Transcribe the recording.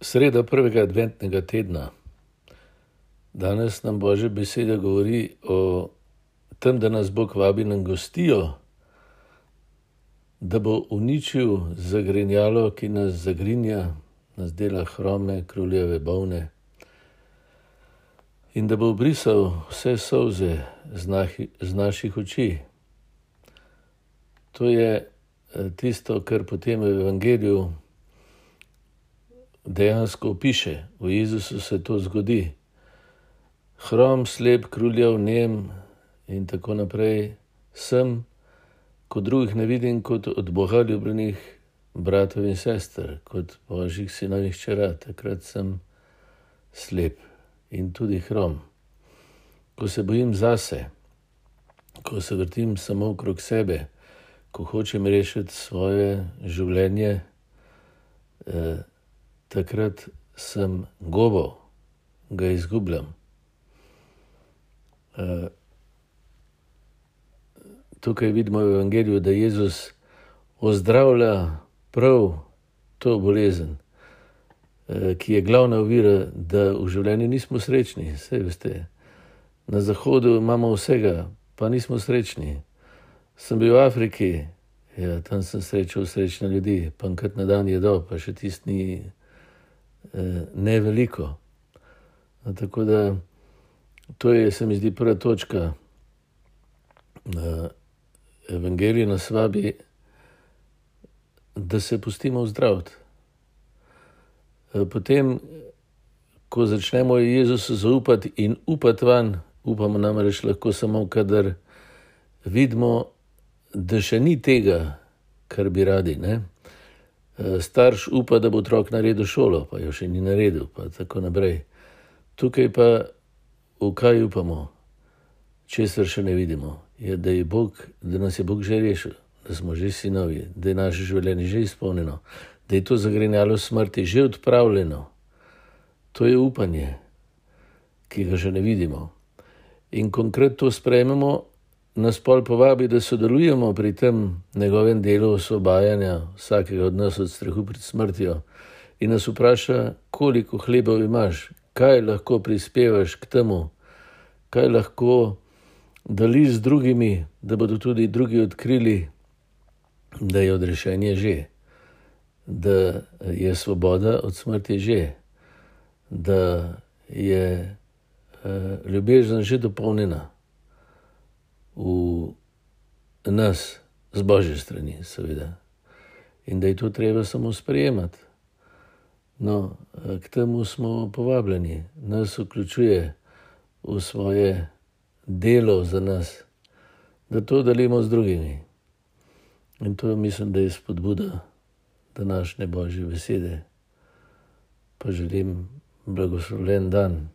Sreda prvega adventnega tedna. Danes nam Božja beseda govori o tem, da nas Bog vabi na gostijo, da bo uničil zagrinjalo, ki nas zagrinja, nas dela hrome, kruljeve bolne, in da bo obrisal vse solze z, nahi, z naših oči. To je eh, tisto, kar potem v Evangeliju dejansko opiše, v Jezusu se to zgodi. Hrom, slep, kruljev, nem in tako naprej, sem, kot drugih ne vidim, kot od Boga ljubljenih bratov in sester, kot božjih sinov in hčera, takrat sem slep in tudi hrom. Ko se bojim zase, ko se vrtim samo okrog sebe, ko hočem rešiti svoje življenje, eh, takrat sem gobo, ga izgubljam. Uh, tukaj vidimo v Evangeliju, da Jezus ozdravlja prav to bolezen, uh, ki je glavna ovira, da v življenju nismo srečni. Veste, na zahodu imamo vsega, pa nismo srečni. Sem bil v Afriki, ja, tam sem srečal srečne ljudi, pa enkrat na dan je do, pa še tisti Eh, ne veliko. Tako da to je, se mi zdi, prva točka. Evangelij nas vabi, da se pustimo zdraviti. Eh, potem, ko začnemo Jezusu zaupati in upati van, upamo namreč lahko samo, kadar vidimo, da še ni tega, kar bi radi. Ne? Eh, starš upa, da bo otrok naredil šolo, pa jo še ni naredil, pa tako naprej. Tukaj pa v kaj upamo, česar še ne vidimo, je, da, je Bog, da nas je Bog že rešil, da smo že sinovi, da je naše življenje že izpolnjeno, da je to zagrenjalo smrti že odpravljeno. To je upanje, ki ga še ne vidimo. In konkretno to sprejmemo nas pol povabi, da sodelujemo pri tem njegovem delu osvobajanja vsakega od nas od strahu pred smrtjo in nas vpraša, koliko hlebov imaš, kaj lahko prispevaš k temu, kaj lahko deliš z drugimi, da bodo tudi drugi odkrili, da je odrešenje že, da je svoboda od smrti že, da je uh, ljubezen že dopolnjena v nas, z božje strani, seveda. In da je to treba samo sprejemati. No, k temu smo povabljeni, nas vključuje v svoje delo za nas, da to delimo z drugimi. In to mislim, da je spodbuda današnje božje besede. Pa želim blagoslovljen dan.